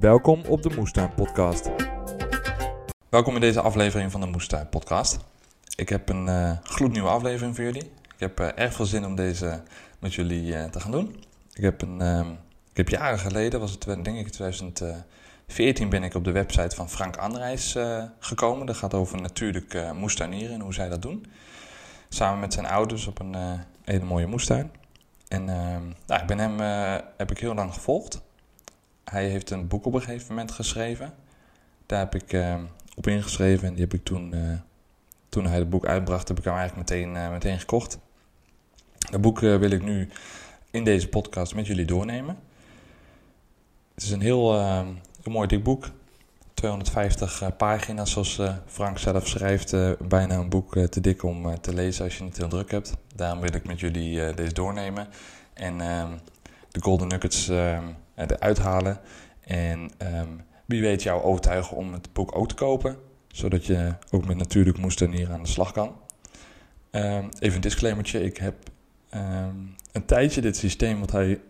Welkom op de Moestuin Podcast. Welkom in deze aflevering van de Moestuin Podcast. Ik heb een uh, gloednieuwe aflevering voor jullie. Ik heb uh, erg veel zin om deze met jullie uh, te gaan doen. Ik heb, een, ehm, ik heb jaren geleden, was het denk ik 2014, ben ik op de website van Frank Anreis gekomen. Dat gaat over natuurlijk moestuinieren en hoe zij dat doen. Samen met zijn ouders op een hele mooie moestuin. En ehm, nou, ik ben hem heb ik heel lang gevolgd hij heeft een boek op een gegeven moment geschreven. Daar heb ik uh, op ingeschreven en die heb ik toen, uh, toen hij het boek uitbracht, heb ik hem eigenlijk meteen, uh, meteen gekocht. Dat boek wil ik nu in deze podcast met jullie doornemen. Het is een heel, heel mooi dik boek. 250 pagina's, zoals Frank zelf schrijft. bijna een boek te dik om te lezen als je niet heel druk hebt. Daarom wil ik met jullie deze doornemen. En ehm, de Golden Nuggets ehm, eruit halen. En ehm, wie weet jou overtuigen om het boek ook te kopen. Zodat je ook met natuurlijk moestanier aan de slag kan. Ehm, even een disclaimertje. Ik heb een tijdje dit systeem wat hij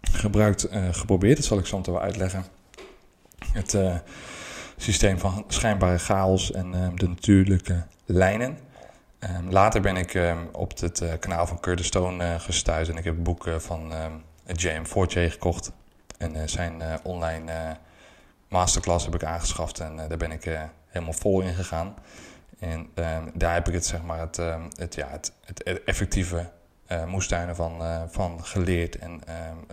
gebruikt uh, geprobeerd. Dat zal ik zo wel uitleggen. Het uh, systeem van schijnbare chaos en de natuurlijke lijnen. Later ben ik op het uh, kanaal van Curtis Stone gestuurd en ik heb boeken van JM Fortier gekocht. En uh, zijn online masterclass heb ik aangeschaft en daar ben ik helemaal vol in gegaan. En daar heb ik het, zeg maar, het, het, ja, het, het effectieve moestuinen van, van geleerd. En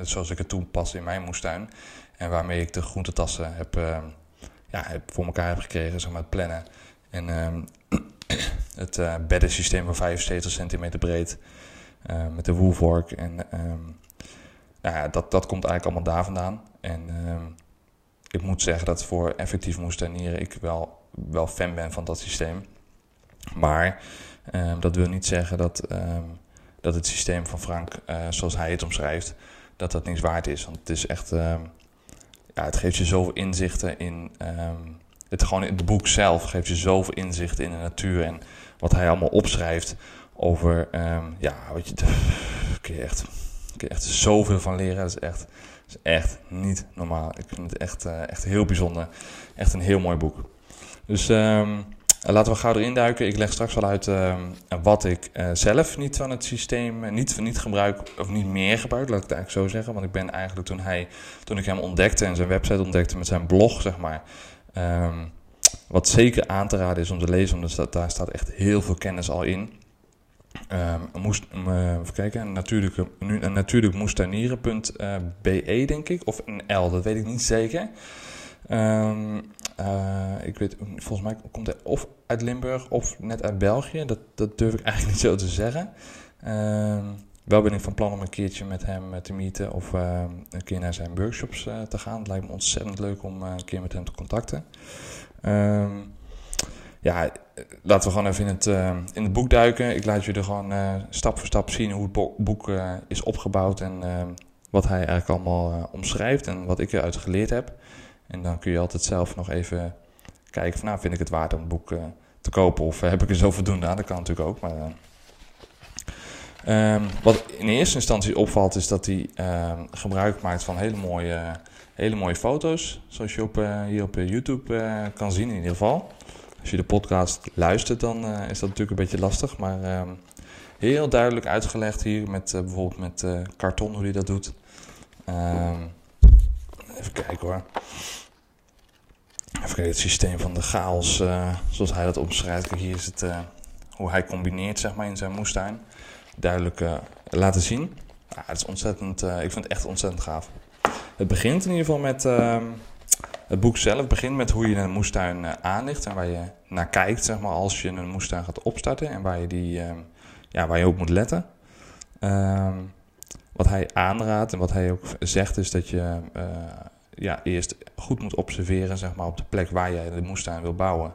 zoals ik het toepas in mijn moestuin. En waarmee ik de groentetassen heb, ja, heb voor elkaar heb gekregen, zeg maar, het plannen. En het beddensysteem van 75 centimeter breed. Met de woolvork. En ja, dat, dat komt eigenlijk allemaal daar vandaan. En um, ik moet zeggen dat voor effectief moestuinieren ik wel, wel fan ben van dat systeem. Maar um, dat wil niet zeggen dat, dat het systeem van Frank, uh, zoals hij het omschrijft, dat dat niks waard is. Want het is echt, ja, het geeft je zoveel inzichten in het gewoon het boek zelf geeft je zoveel inzicht in de natuur en wat hij allemaal opschrijft over, um, ja, wat je, kun je echt, kun je echt zoveel van leren. Dat is echt, is echt niet normaal. Ik vind het echt, uh, echt heel bijzonder. Echt een heel mooi boek. Dus um, laten we gauw erin duiken. Ik leg straks wel uit uh, wat ik uh, zelf niet van het systeem niet, niet gebruik, of niet meer gebruik, laat ik het eigenlijk zo zeggen. Want ik ben eigenlijk toen, hij, toen ik hem ontdekte en zijn website ontdekte met zijn blog, zeg maar, Um, wat zeker aan te raden is om te lezen, want daar staat echt heel veel kennis al in. Um, moest, uh, even kijken, natuurlijke, nu, natuurlijk moestuinieren.be denk ik, of een L, dat weet ik niet zeker. Um, uh, ik weet, volgens mij komt hij of uit Limburg of net uit België, dat, dat durf ik eigenlijk niet zo te zeggen. Um, wel ben ik van plan om een keertje met hem eh, te meeten of uh, een keer naar zijn workshops uh, te gaan. Het lijkt me ontzettend leuk om uh, een keer met hem te contacten. Um, ja, laten we gewoon even in het, in het boek duiken. Ik laat jullie gewoon stap voor stap zien hoe het boek is opgebouwd en ehm, wat hij eigenlijk allemaal omschrijft en wat ik eruit geleerd heb. En dan kun je altijd zelf nog even kijken van nou, vind ik het waard om het boek te kopen of heb ik er zo voldoende aan? Dat kan natuurlijk ook, maar Um, wat in eerste instantie opvalt is dat hij um, gebruik maakt van hele mooie, hele mooie foto's. Zoals je op, hier op YouTube kan zien in ieder geval. Als je de podcast luistert dan uh, is dat natuurlijk een beetje lastig. Maar um, heel duidelijk uitgelegd hier met bijvoorbeeld met karton hoe hij dat doet. even kijken hoor. Even kijken, het systeem van de chaos zoals hij dat omschrijft. Kijk, hier is het hoe hij combineert zeg maar in zijn moestuin duidelijk laten zien. Het is ontzettend, ik vind het echt ontzettend gaaf. Het begint in ieder geval met, uh, het boek zelf begint met hoe je een moestuin uh, aanlegt en waar je naar kijkt, zeg maar, als je een moestuin gaat opstarten en waar je, die, ehm, ja, waar je op moet letten. Ehm, wat hij aanraadt en wat hij ook zegt is dat je ja, eerst goed moet observeren zeg maar, op de plek waar je de moestuin wil bouwen.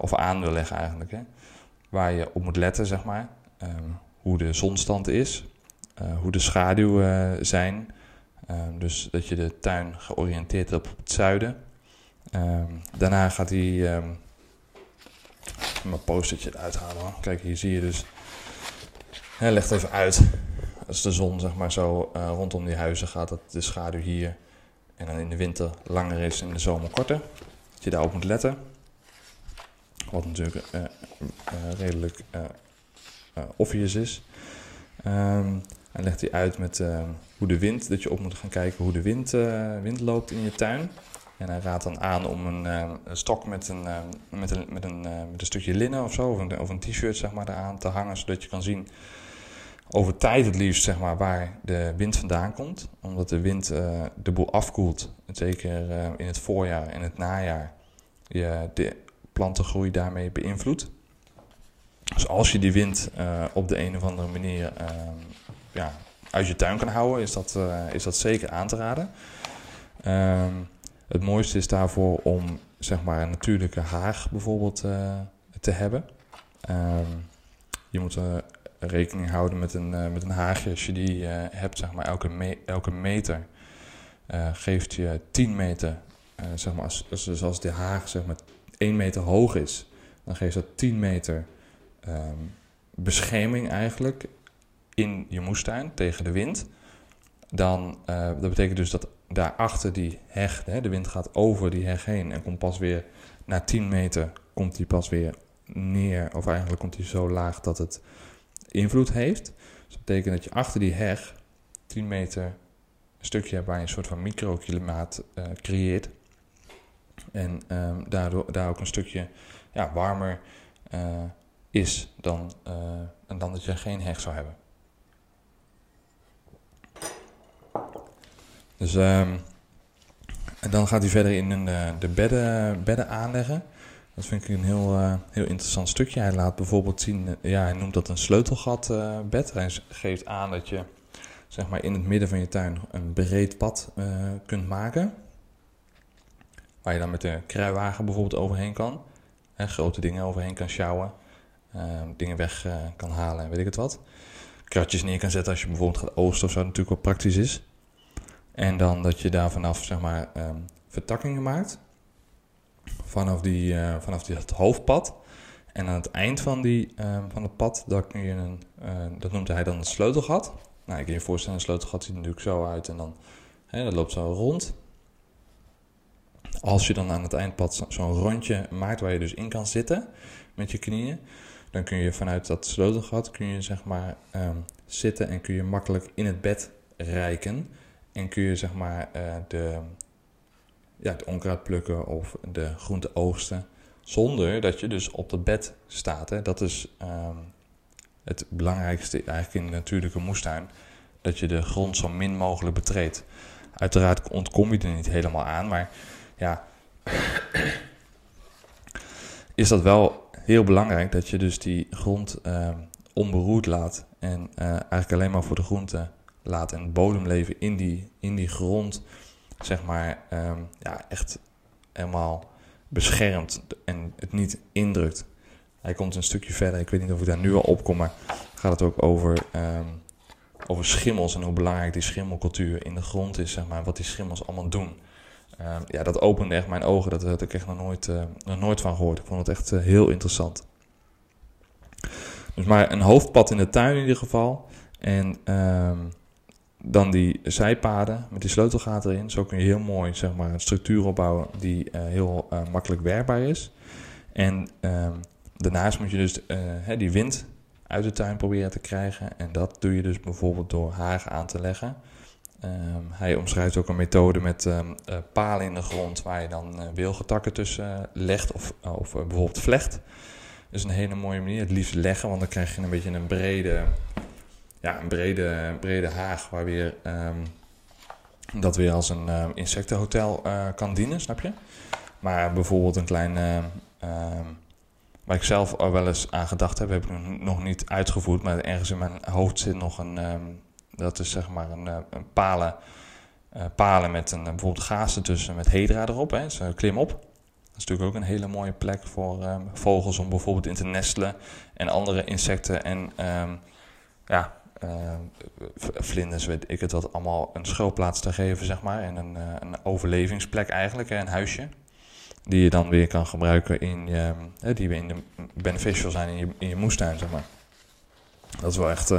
of aan wil leggen eigenlijk. Hè? Waar je op moet letten, zeg maar. Um, hoe de zonstand is, hoe de schaduwen zijn. Um, dus dat je de tuin georiënteerd hebt op het zuiden. Um, daarna gaat hij um, mijn postertje uithalen. Hoor. Kijk, hier zie je dus. Hij legt even uit. Als de zon zeg maar zo uh, rondom die huizen gaat, dat de schaduw hier en dan in de winter langer is en in de zomer korter. Dat je daarop moet letten. Wat natuurlijk uh, redelijk obvious is. Um, en legt hij uit met hoe de wind, dat je op moet gaan kijken hoe de wind, wind loopt in je tuin. En hij raadt dan aan om een, een stok met een, met een, met een, met een stukje linnen of zo, of een, of een t-shirt zeg maar, eraan te hangen, zodat je kan zien over tijd het liefst zeg maar, waar de wind vandaan komt. Omdat de wind de boel afkoelt. Zeker in het voorjaar en het najaar. Je de plantengroei daarmee beïnvloedt. Dus als je die wind op de een of andere manier ja, uit je tuin kan houden, is dat, is dat zeker aan te raden. Um, het mooiste is daarvoor om zeg maar, een natuurlijke haag bijvoorbeeld te hebben. Um, je moet rekening houden met een, uh, met een haagje. Als je die uh, hebt, zeg maar, elke, elke meter uh, geeft je 10 meter. zeg maar, als, als, dus als de haag zeg maar 1 meter hoog is, dan geeft dat 10 meter um, bescherming eigenlijk in je moestuin tegen de wind. Dan, dat betekent dus dat daarachter die heg, hè, de wind gaat over die heg heen en komt pas weer na 10 meter, komt die pas weer neer. Of eigenlijk komt hij zo laag dat het invloed heeft. Dus dat betekent dat je achter die heg 10 meter een stukje hebt waar je een soort van microklimaat uh, creëert. En um, daardoor daar ook een stukje ja, warmer uh, is dan, uh, dan dat je geen heg zou hebben. Dus um, en dan gaat hij verder in een, de bedden, bedden aanleggen. Dat vind ik een heel, uh, heel interessant stukje. Hij laat bijvoorbeeld zien, uh, ja, hij noemt dat een sleutelgatbed. Uh, hij geeft aan dat je zeg maar, in het midden van je tuin een breed pad kunt maken. Waar je dan met de kruiwagen bijvoorbeeld overheen kan. grote dingen overheen kan sjouwen. dingen weg kan halen en weet ik het wat. Kratjes neer kan zetten als je bijvoorbeeld gaat oosten of zo, natuurlijk wel praktisch is. En dan dat je daar vanaf zeg maar, um, vertakkingen maakt vanaf, die, uh, vanaf die, het hoofdpad. En aan het eind van, die, uh, van het pad, daar kun je een, uh, dat noemde hij dan het sleutelgat. Nou, ik kan je voorstellen, een sleutelgat ziet natuurlijk zo uit en dan, hè, dat loopt zo rond. Als je dan aan het eindpad zo'n rondje maakt waar je dus in kan zitten met je knieën, dan kun je vanuit dat sleutelgat kun je zeg maar um, zitten en kun je makkelijk in het bed rijken. En kun je zeg maar uh, de, ja, het onkruid plukken of de groente oogsten. Zonder dat je dus op het bed staat. Hè. Dat is um, het belangrijkste eigenlijk in de natuurlijke moestuin. Dat je de grond zo min mogelijk betreedt. Uiteraard ontkom je er niet helemaal aan. Maar ja, is dat wel heel belangrijk dat je dus die grond um, onberoerd laat. En uh, eigenlijk alleen maar voor de groente laat. En het bodemleven in die, in die grond zeg maar, um, ja, echt helemaal beschermt en het niet indrukt. Hij komt een stukje verder, ik weet niet of ik daar nu al op kom, maar gaat het ook over, um, over schimmels en hoe belangrijk die schimmelcultuur in de grond is, zeg maar, wat die schimmels allemaal doen. Um, ja, dat opende echt mijn ogen, dat had ik echt nog nooit, uh, nog nooit van gehoord. Ik vond het echt uh, heel interessant. Dus maar een hoofdpad in de tuin in ieder geval. En dan die zijpaden met die sleutelgaten erin. Zo kun je heel mooi zeg maar, een structuur opbouwen die uh, heel uh, makkelijk werkbaar is. En uh, daarnaast moet je dus uh, die wind uit de tuin proberen te krijgen. En dat doe je dus bijvoorbeeld door hagen aan te leggen. Um, hij omschrijft ook een methode met um, palen in de grond waar je dan wilgetakken tussen legt of, of bijvoorbeeld vlecht. Dat is een hele mooie manier. Het liefst leggen, want dan krijg je een beetje een brede ja, een brede, brede haag waar weer um, dat weer als een uh, insectenhotel uh, kan dienen, snap je? Maar bijvoorbeeld een klein, uh, waar ik zelf al wel eens aan gedacht heb, heb ik nog niet uitgevoerd, maar ergens in mijn hoofd zit nog een, dat is zeg maar een, een palen, palen met een, bijvoorbeeld gaas ertussen met hedra erop, hè, dus klim op. Dat is natuurlijk ook een hele mooie plek voor vogels om bijvoorbeeld in te nestelen en andere insecten en ja, vlinders, weet ik het wat, allemaal een schuilplaats te geven, zeg maar. En een, uh, een overlevingsplek eigenlijk, een huisje. Die je dan weer kan gebruiken in je, die weer in de beneficial zijn in je, in je moestuin, zeg maar. Dat is wel echt,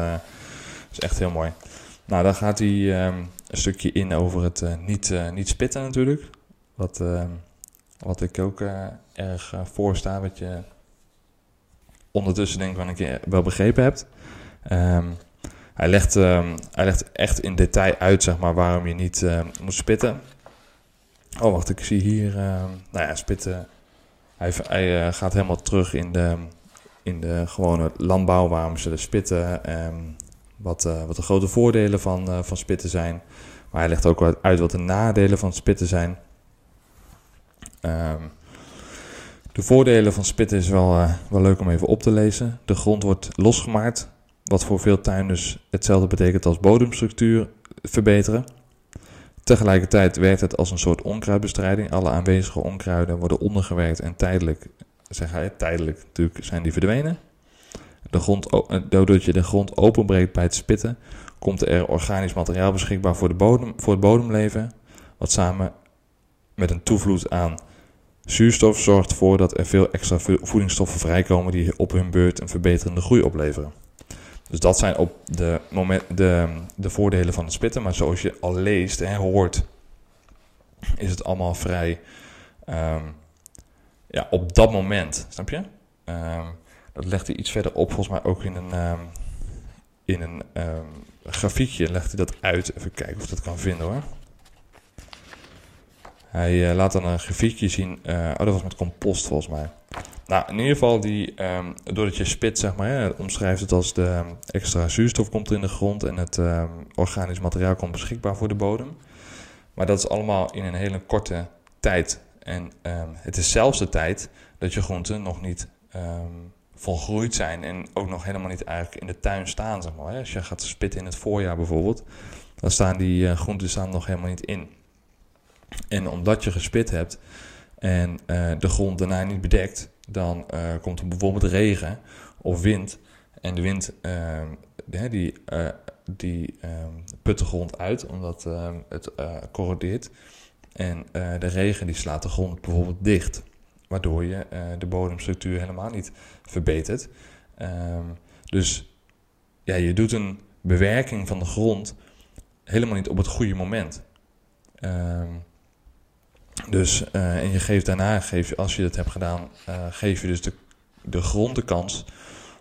is echt heel mooi. Nou, dan gaat hij ehm, een stukje in over het eh, niet, eh, niet spitten natuurlijk. Wat, ehm, wat ik ook eh, erg voor sta, wat je ondertussen denk ik wel een keer wel begrepen hebt. Ehm, hij, legt, hij legt echt in detail uit zeg maar, waarom je niet moet spitten. Oh, wacht, ik zie hier... nou ja, spitten... Hij, hij gaat helemaal terug in de, in de gewone landbouw, waarom ze de spitten wat, uh, wat de grote voordelen van, uh, van spitten zijn. Maar hij legt ook uit wat de nadelen van spitten zijn. Um, de voordelen van spitten is wel, wel leuk om even op te lezen. De grond wordt losgemaakt, wat voor veel tuinders hetzelfde betekent als bodemstructuur verbeteren. Tegelijkertijd werkt het als een soort onkruidbestrijding. Alle aanwezige onkruiden worden ondergewerkt en tijdelijk, zeg hij, tijdelijk natuurlijk zijn die verdwenen de grond, eh, doordat je de grond openbreekt bij het spitten, komt er organisch materiaal beschikbaar voor, de bodem, voor het bodemleven, wat samen met een toevloed aan zuurstof zorgt ervoor dat er veel extra voedingsstoffen vrijkomen die op hun beurt een verbeterende groei opleveren. Dus dat zijn op de, moment, de, de voordelen van het spitten, maar zoals je al leest en hoort, is het allemaal vrij um, ja, op dat moment, snap je? Um, dat legt hij iets verder op, volgens mij ook in een, um, in een grafiekje legt hij dat uit. Even kijken of ik dat kan vinden hoor. Hij uh, laat dan een grafiekje zien. Uh, oh, dat was met compost volgens mij. Nou, in ieder geval, die, um, doordat je spit, zeg maar, ja, omschrijft het als de extra zuurstof komt in de grond en het organisch materiaal komt beschikbaar voor de bodem. Maar dat is allemaal in een hele korte tijd. En het is zelfs de tijd dat je groenten nog niet volgroeid zijn en ook nog helemaal niet eigenlijk in de tuin staan, zeg maar. Als je gaat spitten in het voorjaar bijvoorbeeld, dan staan die uh, groenten staan nog helemaal niet in. En omdat je gespit hebt en uh, de grond daarna niet bedekt, dan uh, komt er bijvoorbeeld regen of wind. En de wind ehm, die, die ehm, put de grond uit omdat ehm, het corrodeert. En de regen die slaat de grond bijvoorbeeld dicht waardoor je uh, de bodemstructuur helemaal niet verbetert. Dus ja, je doet een bewerking van de grond helemaal niet op het goede moment. Um, dus, uh, en je geeft daarna, geef als je dat hebt gedaan, uh, geef je dus de, de grond de kans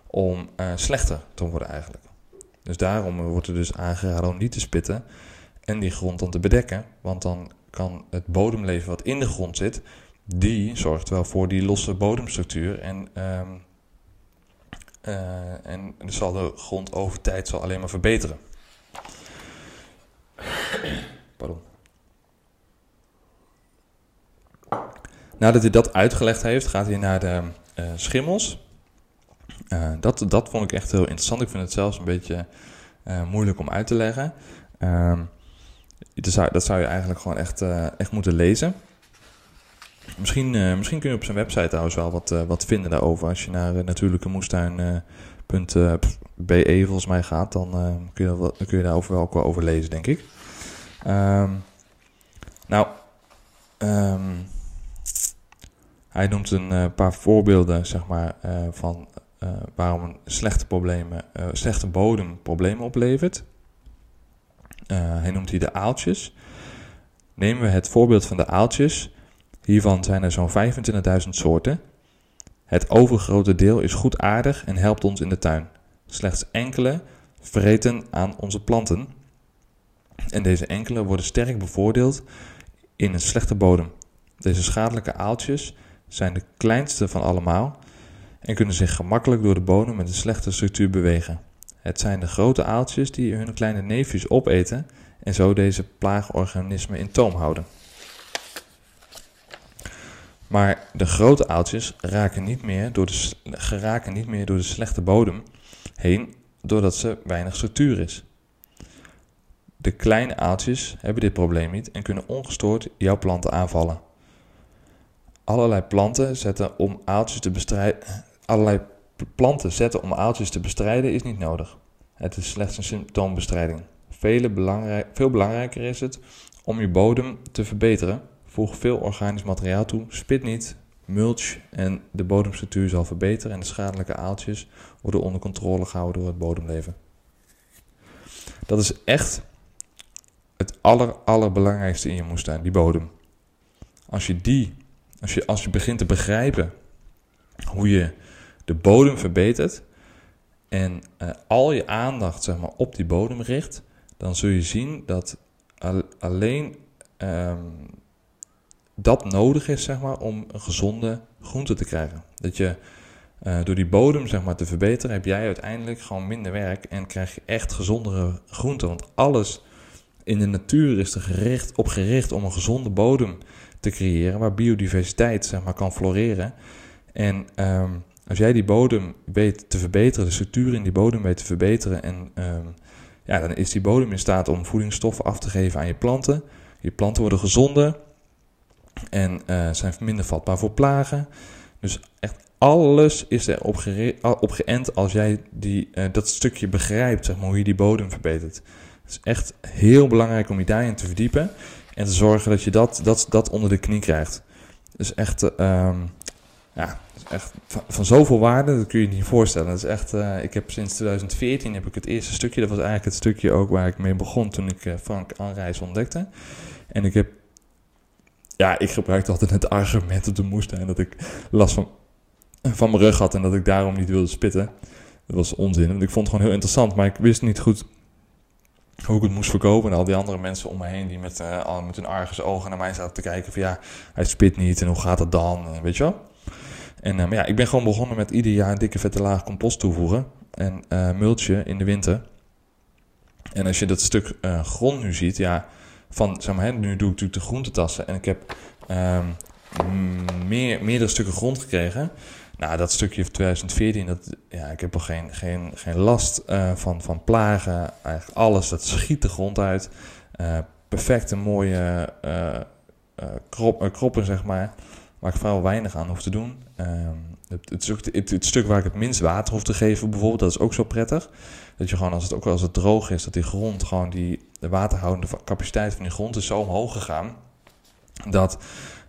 om slechter te worden eigenlijk. Dus daarom wordt er dus aangeraden om niet te spitten en die grond dan te bedekken. Want dan kan het bodemleven wat in de grond zit die zorgt wel voor die losse bodemstructuur. En, uh, en zal de grond over tijd zal alleen maar verbeteren. Nadat hij dat uitgelegd heeft, gaat hij naar de uh, schimmels. Uh, dat, dat vond ik echt heel interessant. Ik vind het zelfs een beetje moeilijk om uit te leggen. Dat, zou, dat zou je eigenlijk gewoon echt, echt moeten lezen. Misschien, misschien kun je op zijn website trouwens wel wat, wat vinden daarover. Als je naar natuurlijkemoestuin.be volgens mij gaat, dan, kun, je, dan kun je daarover wel over lezen, denk ik. Um, nou, um, hij noemt een paar voorbeelden, zeg maar, van waarom een slechte, problemen, slechte bodem problemen oplevert. hij noemt hier de aaltjes. Nemen we het voorbeeld van de aaltjes Hiervan zijn er zo'n 25.000 soorten. Het overgrote deel is goed aardig en helpt ons in de tuin. Slechts enkele vreten aan onze planten. En deze enkele worden sterk bevoordeeld in een slechte bodem. Deze schadelijke aaltjes zijn de kleinste van allemaal en kunnen zich gemakkelijk door de bodem met een slechte structuur bewegen. Het zijn de grote aaltjes die hun kleine neefjes opeten en zo deze plaagorganismen in toom houden. Maar de grote aaltjes raken niet meer door de, geraken niet meer door de slechte bodem heen, doordat ze weinig structuur is. De kleine aaltjes hebben dit probleem niet en kunnen ongestoord jouw planten aanvallen. Allerlei planten zetten om aaltjes te bestrijden. Allerlei planten zetten om aaltjes te bestrijden is niet nodig. Het is slechts een symptoombestrijding. Vele belangrijk, veel belangrijker is het om je bodem te verbeteren Voeg veel organisch materiaal toe, spit niet, mulch en de bodemstructuur zal verbeteren en de schadelijke aaltjes worden onder controle gehouden door het bodemleven. Dat is echt het aller, allerbelangrijkste in je moestuin, die bodem. Als je die, als je, als je begint te begrijpen hoe je de bodem verbetert en uh, al je aandacht zeg maar, op die bodem richt, dan zul je zien dat al, alleen um, dat nodig is zeg maar, om een gezonde groente te krijgen. Dat je uh, door die bodem zeg maar, te verbeteren, heb jij uiteindelijk gewoon minder werk en krijg je echt gezondere groenten. Want alles in de natuur is er gericht, op gericht om een gezonde bodem te creëren, waar biodiversiteit zeg maar, kan floreren. En um, als jij die bodem weet te verbeteren, de structuur in die bodem weet te verbeteren, en um, ja, dan is die bodem in staat om voedingsstoffen af te geven aan je planten. Je planten worden gezonder en uh, zijn minder vatbaar voor plagen. Dus echt alles is er op, geënt als jij die, uh, dat stukje begrijpt, zeg maar, hoe je die bodem verbetert. Het is echt heel belangrijk om je daarin te verdiepen en te zorgen dat je dat, dat, dat onder de knie krijgt. Dus echt, um, ja, echt van, zoveel waarde, dat kun je je niet voorstellen. Dat is echt, uh, ik heb sinds 2014 heb ik het eerste stukje, dat was eigenlijk het stukje ook waar ik mee begon toen ik uh, Frank Anreis ontdekte. En ik heb, ja, ik gebruikte altijd het argument op de moestuin dat ik last van, van mijn rug had en dat ik daarom niet wilde spitten. Dat was onzin, want ik vond het gewoon heel interessant, maar ik wist niet goed hoe ik het moest verkopen. En al die andere mensen om me heen die met, uh, met hun argus ogen naar mij zaten te kijken van ja, hij spit niet en hoe gaat het dan, weet je wel. En uh, maar ja, ik ben gewoon begonnen met ieder jaar een dikke vette laag compost toevoegen en multje in de winter. En als je dat stuk grond nu ziet, ja, van zeg maar, hè, nu doe ik natuurlijk de groentetassen en ik heb um, meer, meerdere stukken grond gekregen. Nou, dat stukje van 2014, dat, ja, ik heb er geen, geen, geen last uh, van, van plagen. Eigenlijk alles, dat schiet de grond uit. Uh, perfecte mooie uh, krop, kroppen, zeg maar. Waar ik vooral weinig aan hoef te doen. Ehm, het, het, het, stuk waar ik het minst water hoef te geven, bijvoorbeeld, dat is ook zo prettig. Dat je gewoon, als het ook als het droog is, dat die grond gewoon die de waterhoudende capaciteit van die grond is zo omhoog gegaan. Dat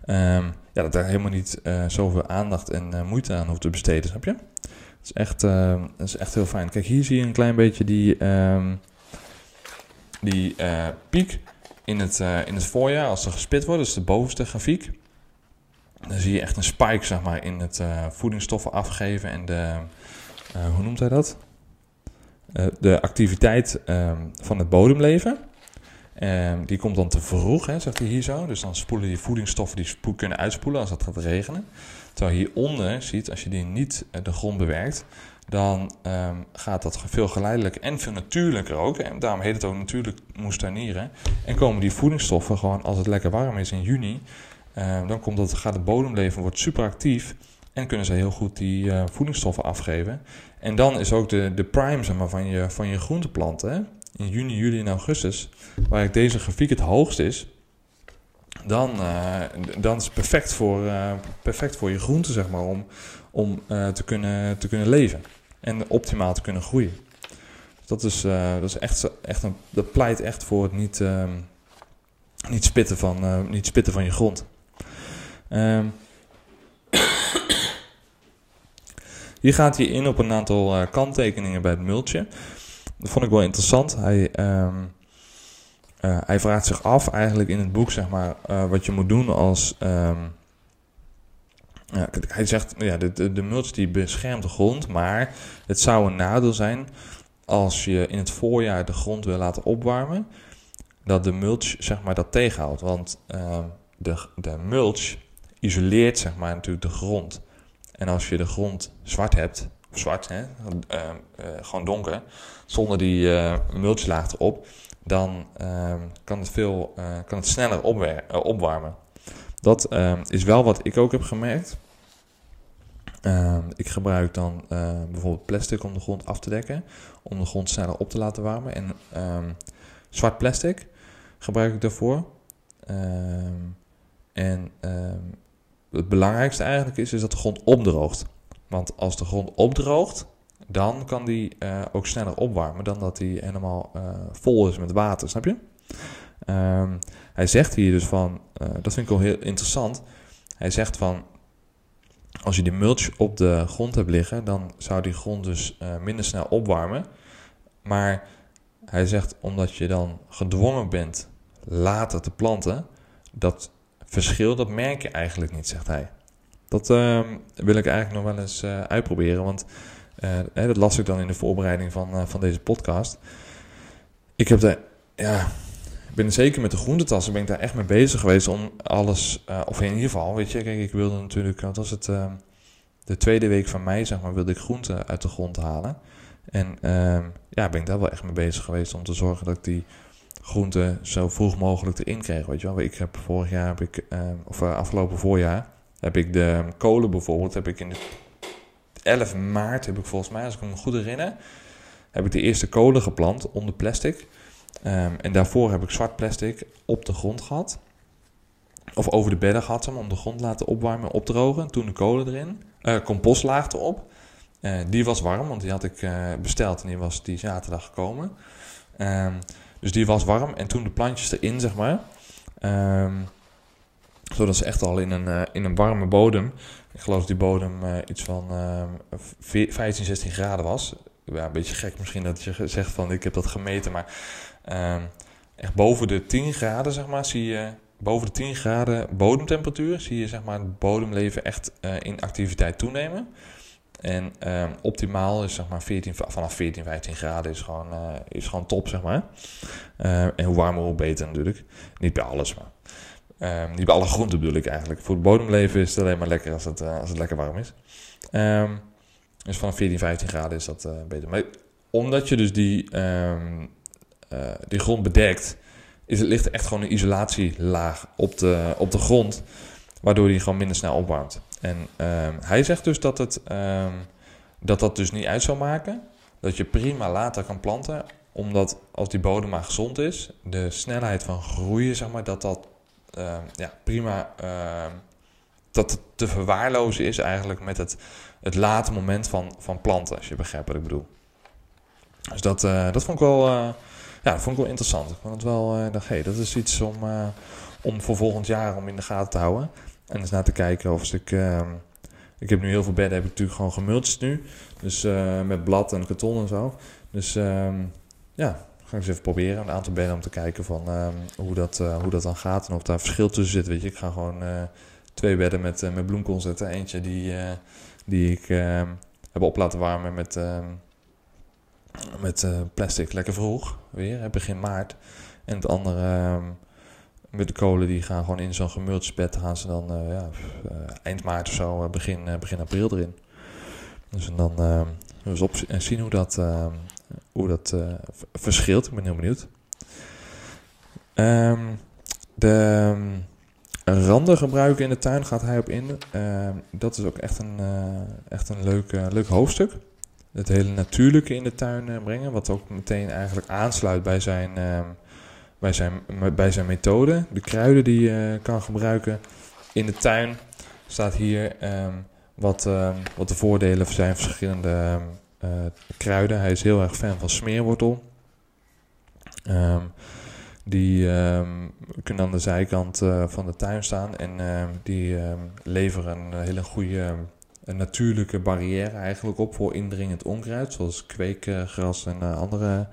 um, ja, dat daar helemaal niet uh, zoveel aandacht en uh, moeite aan hoeft te besteden, snap je? Dat is, echt, dat is echt heel fijn. Kijk, hier zie je een klein beetje die, um, die piek in het, in het voorjaar als er gespit wordt. Is de bovenste grafiek. Dan zie je echt een spike, zeg maar, in het voedingsstoffen afgeven en de, hoe noemt hij dat? de activiteit um, van het bodemleven. Um, die komt dan te vroeg, hè, zegt hij hier zo. Dus dan spoelen die voedingsstoffen die kunnen uitspoelen als het gaat regenen. Terwijl hieronder ziet, als je die niet uh, de grond bewerkt, dan um, gaat dat veel geleidelijker en veel natuurlijker ook. En daarom heet het ook natuurlijk moestuinieren. En komen die voedingsstoffen gewoon als het lekker warm is in juni. Uh, dan komt dat, gaat het bodemleven wordt super actief. En kunnen ze heel goed die uh, voedingsstoffen afgeven. En dan is ook de, de prime zeg maar, van, je, van je groenteplanten. In juni, juli en augustus, waar deze grafiek het hoogst is, dan, uh, dan is het perfect voor, uh, perfect voor je groente, zeg maar, om, om uh, te, kunnen, te kunnen leven en optimaal te kunnen groeien. Dat is, dat is echt, echt een, dat pleit echt voor het niet, ehm, niet, spitten, van, niet spitten van je grond. Um, hier gaat hij in op een aantal kanttekeningen bij het multje. Dat vond ik wel interessant. Hij, um, uh, hij vraagt zich af eigenlijk in het boek, zeg maar, uh, wat je moet doen als... Um, ja, hij zegt, ja, de, de, mulch die beschermt de grond, maar het zou een nadeel zijn als je in het voorjaar de grond wil laten opwarmen, dat de mulch zeg maar dat tegenhoudt. Want uh, de, de mulch isoleert zeg maar natuurlijk de grond. En als je de grond zwart hebt, zwart, hè, uh, uh, gewoon donker, zonder die uh, mulchlaag erop, dan ehm, kan, het veel, kan het sneller opwarmen. Dat ehm, is wel wat ik ook heb gemerkt. Ehm, ik gebruik dan bijvoorbeeld plastic om de grond af te dekken, om de grond sneller op te laten warmen. En zwart plastic gebruik ik daarvoor. en het belangrijkste eigenlijk is, is dat de grond opdroogt. Want als de grond opdroogt, dan kan die uh, ook sneller opwarmen dan dat die helemaal uh, vol is met water, snap je? Um, hij zegt hier dus van, uh, dat vind ik wel heel interessant. Hij zegt van, als je die mulch op de grond hebt liggen, dan zou die grond dus minder snel opwarmen. Maar Hij zegt omdat je dan gedwongen bent later te planten, dat verschil dat merk je eigenlijk niet, zegt hij. Dat ehm, wil ik eigenlijk nog wel eens uh, uitproberen, want uh, dat las ik dan in de voorbereiding van, uh, van deze podcast. Ik heb daar, ja, ben zeker met de groentetassen ben ik daar echt mee bezig geweest om alles, of in ieder geval, weet je, kijk, ik wilde natuurlijk, wat was het, ehm, de tweede week van mei, zeg maar, wilde ik groenten uit de grond halen. En uh, ja, ben ik daar wel echt mee bezig geweest om te zorgen dat ik die groenten zo vroeg mogelijk erin kreeg. Weet je wel, ik heb vorig jaar, heb ik, of afgelopen voorjaar, heb ik de kolen bijvoorbeeld, heb ik in de 11 maart, heb ik volgens mij, als ik me goed herinner, heb ik de eerste kolen geplant onder plastic. Um, en daarvoor heb ik zwart plastic op de grond gehad. Of over de bedden gehad om de grond laten opwarmen en opdrogen. Toen de kolen erin. Uh, compostlaag erop. Uh, die was warm, want die had ik uh, besteld en die was die zaterdag gekomen. Um, dus die was warm en toen de plantjes erin, zeg maar. Um, zodat ze echt al in een, uh, in een warme bodem. Ik geloof dat die bodem iets van 15, 16 graden was. Ja, een beetje gek misschien dat je zegt van ik heb dat gemeten, maar um, echt boven de 10 graden, zeg maar, zie je boven de 10 graden bodemtemperatuur zie je zeg maar, het bodemleven echt in activiteit toenemen. En uh, optimaal is zeg maar 14, vanaf 14, 15 graden is gewoon, is gewoon top, zeg maar. En hoe warmer, hoe beter natuurlijk. Niet bij alles, maar ehm, niet bij alle groenten bedoel ik eigenlijk. Voor het bodemleven is het alleen maar lekker als het, als het lekker warm is. Um, dus vanaf 14, 15 graden is dat beter. Maar omdat je dus die, um, die grond bedekt, is het, ligt echt gewoon een isolatielaag op de, op de grond, waardoor die gewoon minder snel opwarmt. En um, hij zegt dus dat, het, um, dat dat dus niet uit zou maken, dat je prima later kan planten, omdat als die bodem maar gezond is, de snelheid van groeien, zeg maar, dat dat um, ja, prima dat het te verwaarlozen is eigenlijk met het, het late moment van, van planten, als je begrijpt wat ik bedoel. Dus dat, uh, dat vond ik wel... Uh, ja, dat vond ik wel interessant. Ik vond het wel, uh, dacht, hey, dat is iets om, om voor volgend jaar om in de gaten te houden. En eens naar te kijken of ik... Uh, ik heb nu heel veel bedden, heb ik natuurlijk gewoon gemulcht nu. Dus met blad en karton en zo. Dus ja, ga ik eens even proberen. Een aantal bedden om te kijken van um, hoe, dat, uh, hoe dat dan gaat. En of daar verschil tussen zit. Weet je, ik ga gewoon uh, twee bedden met, uh, met bloemkool zetten. Eentje die, uh, die ik uh, heb op laten warmen met, uh, met uh, plastic lekker vroeg. Weer, begin maart. En het andere uh, met de kolen, die gaan gewoon in zo'n gemultsbed. gaan ze dan uh, ja, uh, eind maart of zo, begin, begin april erin. Dus en dan dus op en zien hoe dat, hoe dat verschilt. Ik ben heel benieuwd. Um, de randen gebruiken in de tuin gaat hij op in. Uh, dat is ook echt een, uh, echt een leuk, uh, leuk hoofdstuk. Het hele natuurlijke in de tuin brengen. Wat ook meteen eigenlijk aansluit bij zijn, bij zijn, bij zijn methode. De kruiden die je kan gebruiken in de tuin. Staat hier wat, wat de voordelen zijn van verschillende kruiden. Hij is heel erg fan van smeerwortel. Um, die um, kunnen aan de zijkant uh, van de tuin staan en uh, die leveren een hele goede een natuurlijke barrière eigenlijk op voor indringend onkruid, zoals kweekgras en andere,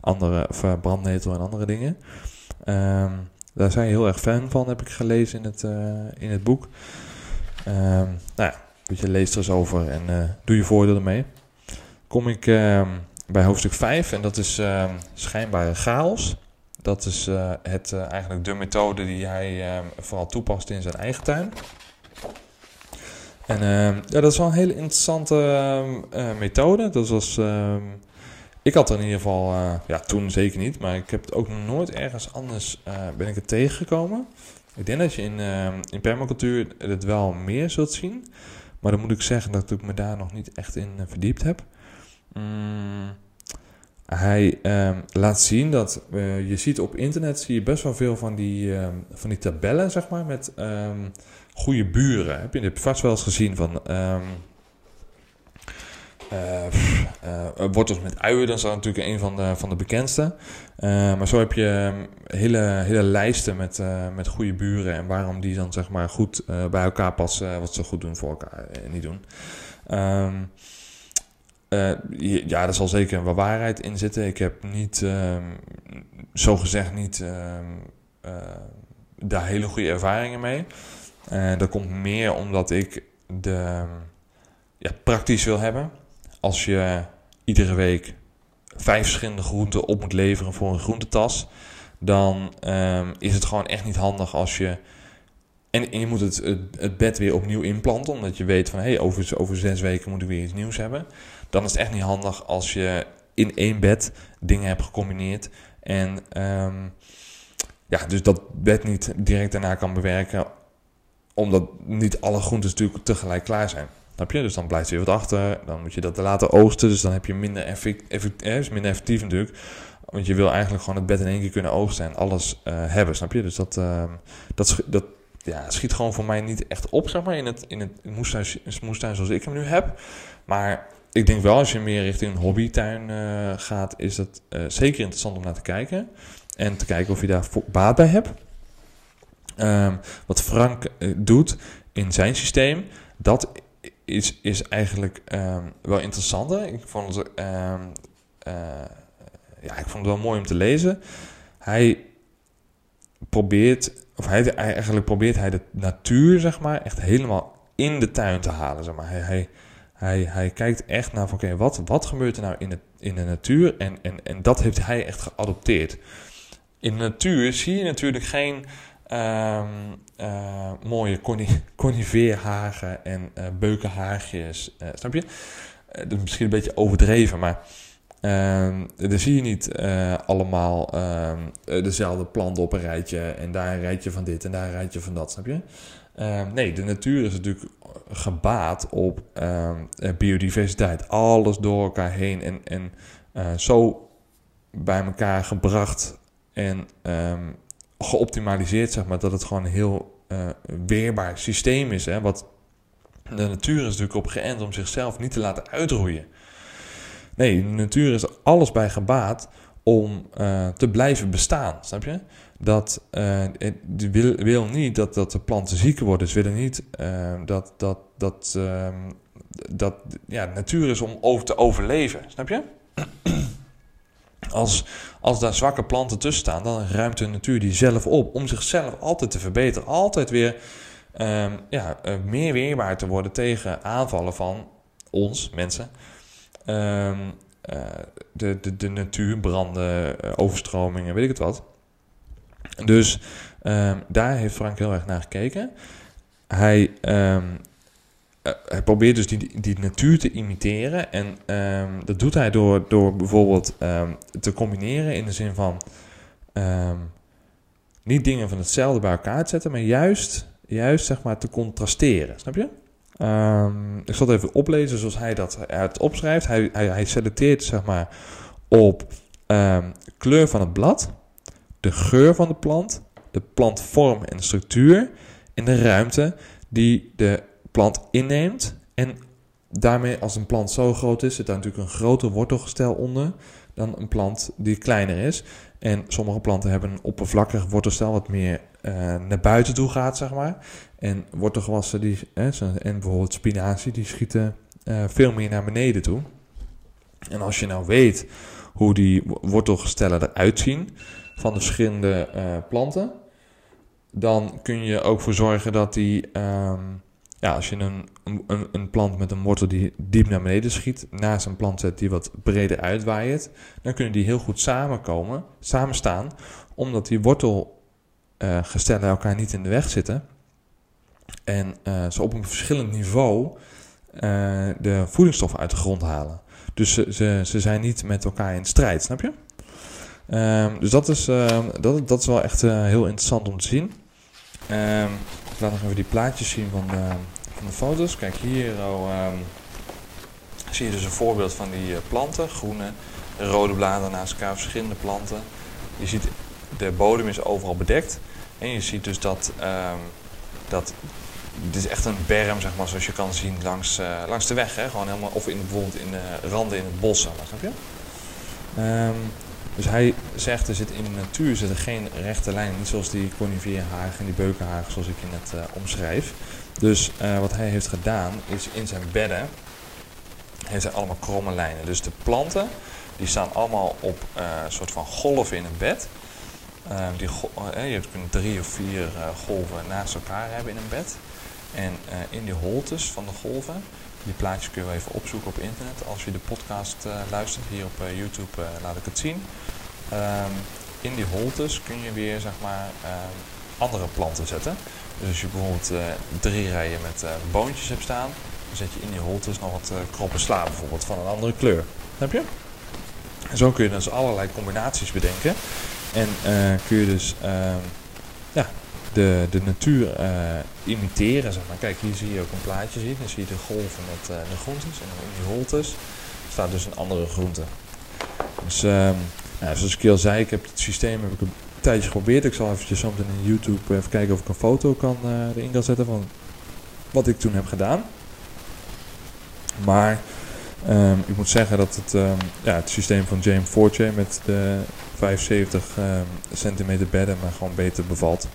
andere of, brandnetel en andere dingen. Daar zijn heel erg fan van, heb ik gelezen in het, in het boek. Nou ja, je leest er eens over en doe je voordeel ermee. Kom ik bij hoofdstuk 5 en dat is schijnbare chaos. Dat is uh, het, uh, eigenlijk de methode die hij uh, vooral toepast in zijn eigen tuin. En ja, dat is wel een hele interessante methode. Dat was, ik had er in ieder geval, ja, toen zeker niet, maar ik heb het ook nooit ergens anders ben ik het tegengekomen. Ik denk dat je in, in permacultuur het wel meer zult zien. Maar dan moet ik zeggen dat ik me daar nog niet echt in verdiept heb. Mm. Hij um, laat zien dat uh, je ziet op internet zie je best wel veel van die, um, van die tabellen, zeg maar, met um, goede buren. Heb je, heb vast wel eens gezien van uh, wortels met uien, dat is natuurlijk een van de, van de bekendste. maar zo heb je hele, hele lijsten met, met goede buren en waarom die dan zeg maar goed bij elkaar passen, wat ze goed doen voor elkaar en niet doen. Uh, ja, daar zal zeker wel waarheid in zitten. Ik heb niet, um, zo gezegd, niet uh, daar hele goede ervaringen mee. Uh, dat komt meer omdat ik de ja, praktisch wil hebben. Als je iedere week vijf verschillende groenten op moet leveren voor een groentetas, dan um, is het gewoon echt niet handig als je. En, je moet het, het, bed weer opnieuw inplanten, omdat je weet van hé, hey, over, over zes weken moet ik weer iets nieuws hebben. Dan is het echt niet handig als je in één bed dingen hebt gecombineerd. En um, ja, dus dat bed niet direct daarna kan bewerken, omdat niet alle groenten natuurlijk tegelijk klaar zijn. Snap je? Dus dan blijft er weer wat achter. Dan moet je dat laten oogsten. Dus dan heb je minder, effect, effect, eh, is minder effectief natuurlijk. Want je wil eigenlijk gewoon het bed in één keer kunnen oogsten en alles uh, hebben. Snap je? Dus dat, uh, dat, dat ja, schiet gewoon voor mij niet echt op, zeg maar, in het, in het moestuin, moestuin zoals ik hem nu heb. Maar ik denk wel, als je meer richting een hobbytuin uh, gaat, is het zeker interessant om naar te kijken. En te kijken of je daar baat bij hebt. Um, wat Frank doet in zijn systeem, dat is, is eigenlijk um, wel interessanter. Ik vond het, uh, ja, ik vond het wel mooi om te lezen. Hij probeert, of hij, eigenlijk probeert hij de natuur, zeg maar, echt helemaal in de tuin te halen. Zeg maar. hij, hij, hij, kijkt echt naar van, oké, wat, wat gebeurt er nou in de, in de natuur? En, en, en dat heeft hij echt geadopteerd. In de natuur zie je natuurlijk geen Um, uh, mooie coniveerhagen en uh, beukenhaagjes. Uh, snap je? dat is misschien een beetje overdreven, maar um, dan zie je niet allemaal um, dezelfde planten op een rijtje. En daar een rijtje van dit en daar een rijtje van dat, snap je? nee, de natuur is natuurlijk gebaat op biodiversiteit. Alles door elkaar heen en, en zo bij elkaar gebracht. En geoptimaliseerd, zeg maar, dat het gewoon een heel uh, weerbaar systeem is. Hè? Wat de natuur is natuurlijk op geënt om zichzelf niet te laten uitroeien. Nee, de natuur is alles bij gebaat om te blijven bestaan, snap je? Dat uh, wil, wil niet dat, dat de planten ziek worden. Ze willen niet dat, dat, dat, ehm, dat ja, natuur is om over te overleven, snap je? Als, als daar zwakke planten tussen staan, dan ruimt de natuur die zelf op om zichzelf altijd te verbeteren. Altijd weer um, ja, uh, meer weerbaar te worden tegen aanvallen van ons, mensen. Uh, de, de, de natuur, branden, overstromingen, weet ik het wat. Dus um, daar heeft Frank heel erg naar gekeken. Hij uh, hij probeert dus die, die natuur te imiteren. En um, dat doet hij door, door bijvoorbeeld te combineren in de zin van niet dingen van hetzelfde bij elkaar te zetten, maar juist, juist zeg maar te contrasteren. Snap je? ik zal het even oplezen zoals hij dat het opschrijft. Hij, hij, hij selecteert zeg maar op kleur van het blad, de geur van de plant, de plantvorm en structuur en de ruimte die de plant inneemt. En daarmee, als een plant zo groot is, zit daar natuurlijk een groter wortelgestel onder dan een plant die kleiner is. En sommige planten hebben een oppervlakkig wortelstel wat meer uh, naar buiten toe gaat, zeg maar. En wortelgewassen, die, eh, en bijvoorbeeld spinazie, die schieten uh, veel meer naar beneden toe. En als je nou weet hoe die wortelgestellen eruit zien van de verschillende planten, dan kun je ook voor zorgen dat die um, ja, als je een, een, een, plant met een wortel die diep naar beneden schiet, naast een plant zet die wat breder uitwaait, dan kunnen die heel goed samenkomen, samenstaan, omdat die wortelgestellen uh, elkaar niet in de weg zitten. En uh, ze op een verschillend niveau de voedingsstoffen uit de grond halen. Dus ze, ze, ze zijn niet met elkaar in strijd, snap je? Um, dus dat is, uh, dat, dat is wel echt heel interessant om te zien. Um, ik laat nog even die plaatjes zien van de, van de foto's. Kijk, hier oh, zie je dus een voorbeeld van die uh, planten. Groene, rode bladeren naast elkaar, verschillende planten. Je ziet, de bodem is overal bedekt. En je ziet dus dat, dat dit is echt een berm, zeg maar, zoals je kan zien langs, uh, langs de weg. Hè? Gewoon helemaal, of in, bijvoorbeeld in de randen in het bos, snap je? Dus hij zegt, er zit in de natuur zit er geen rechte lijn. Niet zoals die coniferhagen en die beukenhagen zoals ik je net uh, omschrijf. Dus uh, wat hij heeft gedaan is in zijn bedden Het zijn allemaal kromme lijnen. Dus de planten die staan allemaal op een soort van golven in het bed. die je kunt drie of vier golven naast elkaar hebben in een bed. En in die holtes van de golven, die plaatjes kun je even opzoeken op internet. Als je de podcast luistert, hier op YouTube laat ik het zien. Ehm, in die holtes kun je weer zeg maar ehm, andere planten zetten. Dus als je bijvoorbeeld drie rijen met boontjes hebt staan, dan zet je in die holtes nog wat kroppen sla bijvoorbeeld van een andere kleur. Heb je? En zo kun je dus allerlei combinaties bedenken. En kun je dus ehm, de, de natuur imiteren. Zeg maar. Kijk, hier zie je ook een plaatje zien. Dan zie je de golven met de groentes. En in die holtes staat dus een andere groente. Dus um, nou, zoals ik al zei, ik heb het systeem heb ik een tijdje geprobeerd. Ik zal eventjes zo meteen in YouTube even kijken of ik een foto kan, erin kan zetten van wat ik toen heb gedaan. Maar um, ik moet zeggen dat het, um, ja, het systeem van James Fortje met de 75 um, centimeter bedden maar gewoon beter bevalt.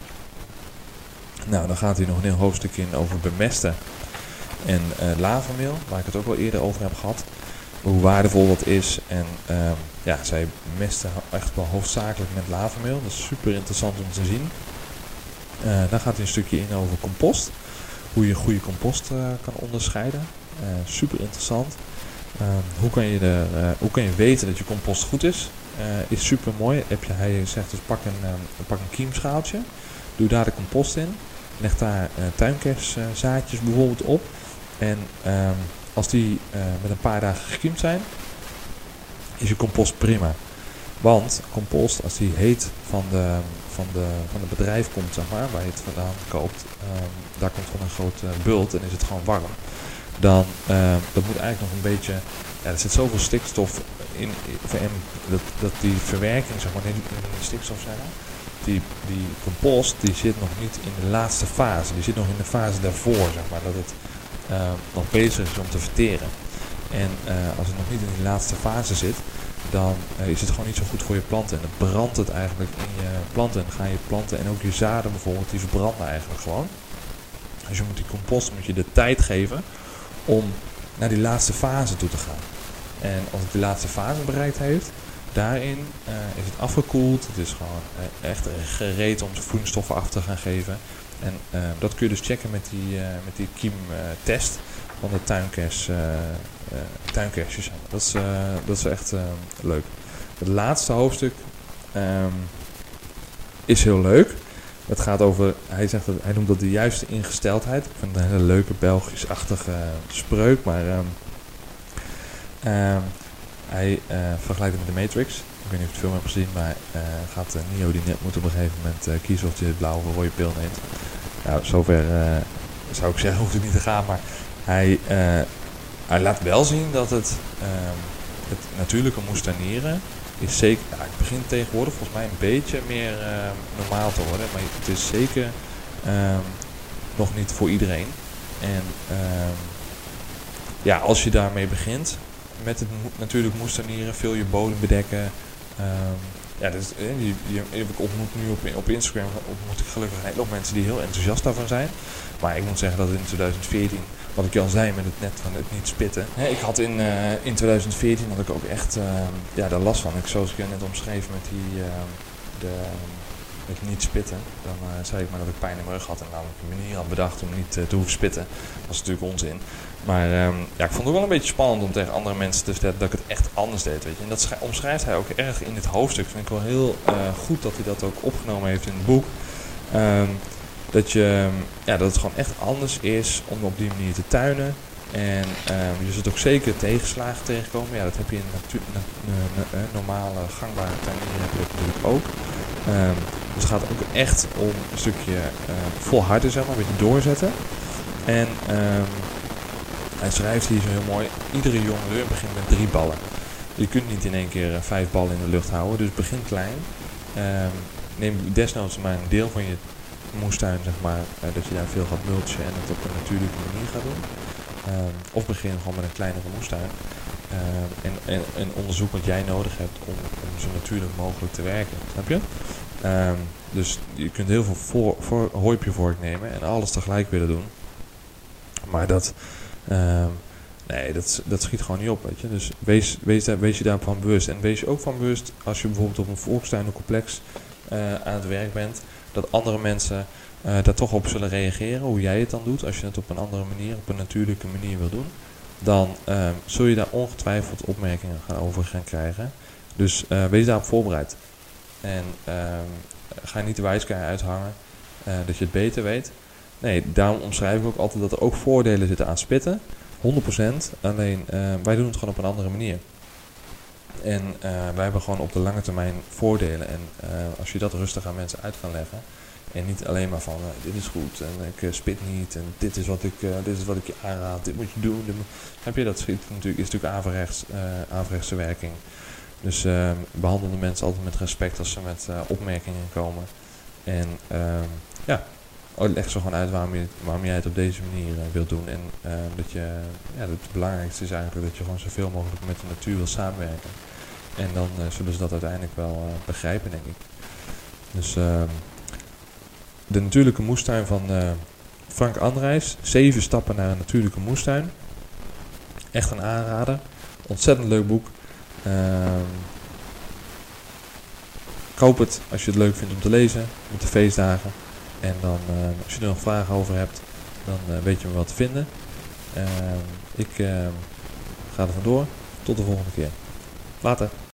Nou, dan gaat hij nog een heel hoofdstuk in over bemesten en uh, waar ik het ook al eerder over heb gehad hoe waardevol dat is. En um, ja, zij mesten echt wel hoofdzakelijk met lavameel. Dat is super interessant om te zien. Uh, dan gaat hij een stukje in over compost. Hoe je goede compost uh, kan onderscheiden. Super interessant. Ehm, hoe, kan je de, hoe kan je weten dat je compost goed is? is super mooi. Heb je, hij zegt dus pak een, pak een kiemschaaltje. Doe daar de compost in. Leg daar tuinkerszaadjes bijvoorbeeld op. En um, als die uh, met een paar dagen gekiemd zijn, is je compost prima. Want compost, als die heet van de, van de, van het bedrijf komt, zeg maar, waar je het vandaan koopt, um, daar komt van een grote bult en is het gewoon warm. Dan uh, dat moet eigenlijk nog een beetje, ja, er zit zoveel stikstof in, in dat, dat die verwerking, zeg maar, in de stikstof zijn, die, die compost die zit nog niet in de laatste fase, die zit nog in de fase daarvoor, zeg maar, dat het uh, nog bezig is om te verteren. En uh, als het nog niet in die laatste fase zit, dan uh, is het gewoon niet zo goed voor je planten. En dan brandt het eigenlijk in je planten. En dan gaan je planten en ook je zaden bijvoorbeeld, die verbranden eigenlijk gewoon. Dus je moet die compost moet je de tijd geven om naar die laatste fase toe te gaan. En als het die laatste fase bereikt heeft, daarin uh, is het afgekoeld. Het is gewoon uh, echt gereed om voedingsstoffen af te gaan geven. En uh, dat kun je dus checken met die, met die kiemtest van de tuinkers, tuinkersjes. Dat is, dat is echt leuk. Het laatste hoofdstuk um, is heel leuk. Het gaat over, hij, zegt dat, hij noemt dat de juiste ingesteldheid. Ik vind het een hele leuke Belgisch-achtige spreuk, maar um, um, hij vergelijkt het met de Matrix. Ik weet niet of je het film hebt gezien, maar gaat Neo die net moet op een gegeven moment kiezen of hij de blauwe of rode pil neemt. Nou, zover zou ik zeggen, hoeft het niet te gaan. Maar hij, hij laat wel zien dat het, um, het natuurlijke moestanieren is zeker, het begint tegenwoordig volgens mij een beetje meer normaal te worden. Maar het is zeker um, nog niet voor iedereen. En um, ja, als je daarmee begint met het natuurlijk moestanieren, veel je bodem bedekken. Ja, dus, die, die, ik ontmoet nu op, op Instagram ontmoet ik gelukkig een mensen die heel enthousiast daarvan zijn. Maar ik moet zeggen dat in 2014, wat ik al zei met het net van het niet spitten. Hè, ik had in, uh, in 2014 had ik ook echt uh, ja, daar last van. Ik, zoals ik net omschreef met die uh, de, met niet spitten. Dan zei ik maar dat ik pijn in mijn rug had en namelijk een manier had bedacht om niet te hoeven spitten. Dat is natuurlijk onzin. Maar um, ja, ik vond het wel een beetje spannend om tegen andere mensen te vertellen dat ik het echt anders deed. Weet je. En dat omschrijft hij ook erg in dit hoofdstuk. Vind ik wel heel uh, goed dat hij dat ook opgenomen heeft in het boek. Um, dat, je, ja, dat het gewoon echt anders is om op die manier te tuinen. En je zult ook zeker tegenslagen tegenkomen. Ja, dat heb je in natu- na, na, na, normale gangbare tuinieren heb je natuurlijk ook. Dus het gaat ook echt om een stukje uh, volharden, zeg maar, een beetje doorzetten. En um, hij schrijft hier zo heel mooi, iedere jongeleur begint met drie ballen. Je kunt niet in één keer uh, vijf ballen in de lucht houden, dus begin klein. neem desnoods maar een deel van je moestuin, zeg maar, uh, dat je daar veel gaat mulchen en het op een natuurlijke manier gaat doen. Um, of begin gewoon met een kleinere moestuin. En, en, en, onderzoek wat jij nodig hebt om, om zo natuurlijk mogelijk te werken. Snap je? Um, dus je kunt heel veel voor, voor, hooipje vork nemen en alles tegelijk willen doen. Maar dat, Nee, dat, dat schiet gewoon niet op, weet je. Dus wees, wees, daar, wees je daarvan bewust. En wees je ook van bewust als je bijvoorbeeld op een volkstuinencomplex uh, aan het werk bent, dat andere mensen uh, daar toch op zullen reageren, hoe jij het dan doet. Als je het op een andere manier, op een natuurlijke manier wil doen, dan uh, zul je daar ongetwijfeld opmerkingen gaan over gaan krijgen. Dus uh, wees daarop voorbereid. En ga niet de wijskeer uithangen dat je het beter weet. Nee, daarom omschrijf ik ook altijd dat er ook voordelen zitten aan spitten. 100%. Alleen wij doen het gewoon op een andere manier. En wij hebben gewoon op de lange termijn voordelen. En als je dat rustig aan mensen uit kan leggen, en niet alleen maar van dit is goed en ik spit niet en dit is wat ik, dit is wat ik je aanraad, dit moet je doen. Moet... Heb je dat schiet natuurlijk, is natuurlijk averechts, averechtse werking. Dus ehm, behandel de mensen altijd met respect als ze met opmerkingen komen. En ehm, ja, leg ze gewoon uit waarom, je, waarom jij het op deze manier wilt doen. En ehm, dat je, ja, het belangrijkste is eigenlijk dat je gewoon zoveel mogelijk met de natuur wil samenwerken. En dan zullen ze dat uiteindelijk wel begrijpen, denk ik. Dus de natuurlijke moestuin van uh, Frank Andrijs. Zeven stappen naar een natuurlijke moestuin. Echt een aanrader. Ontzettend leuk boek. Uh, koop het als je het leuk vindt om te lezen met de feestdagen. En dan, uh, als je er nog vragen over hebt, dan uh, weet je me wat te vinden. Ehm, ik ehm, ga er vandoor. Tot de volgende keer. Later.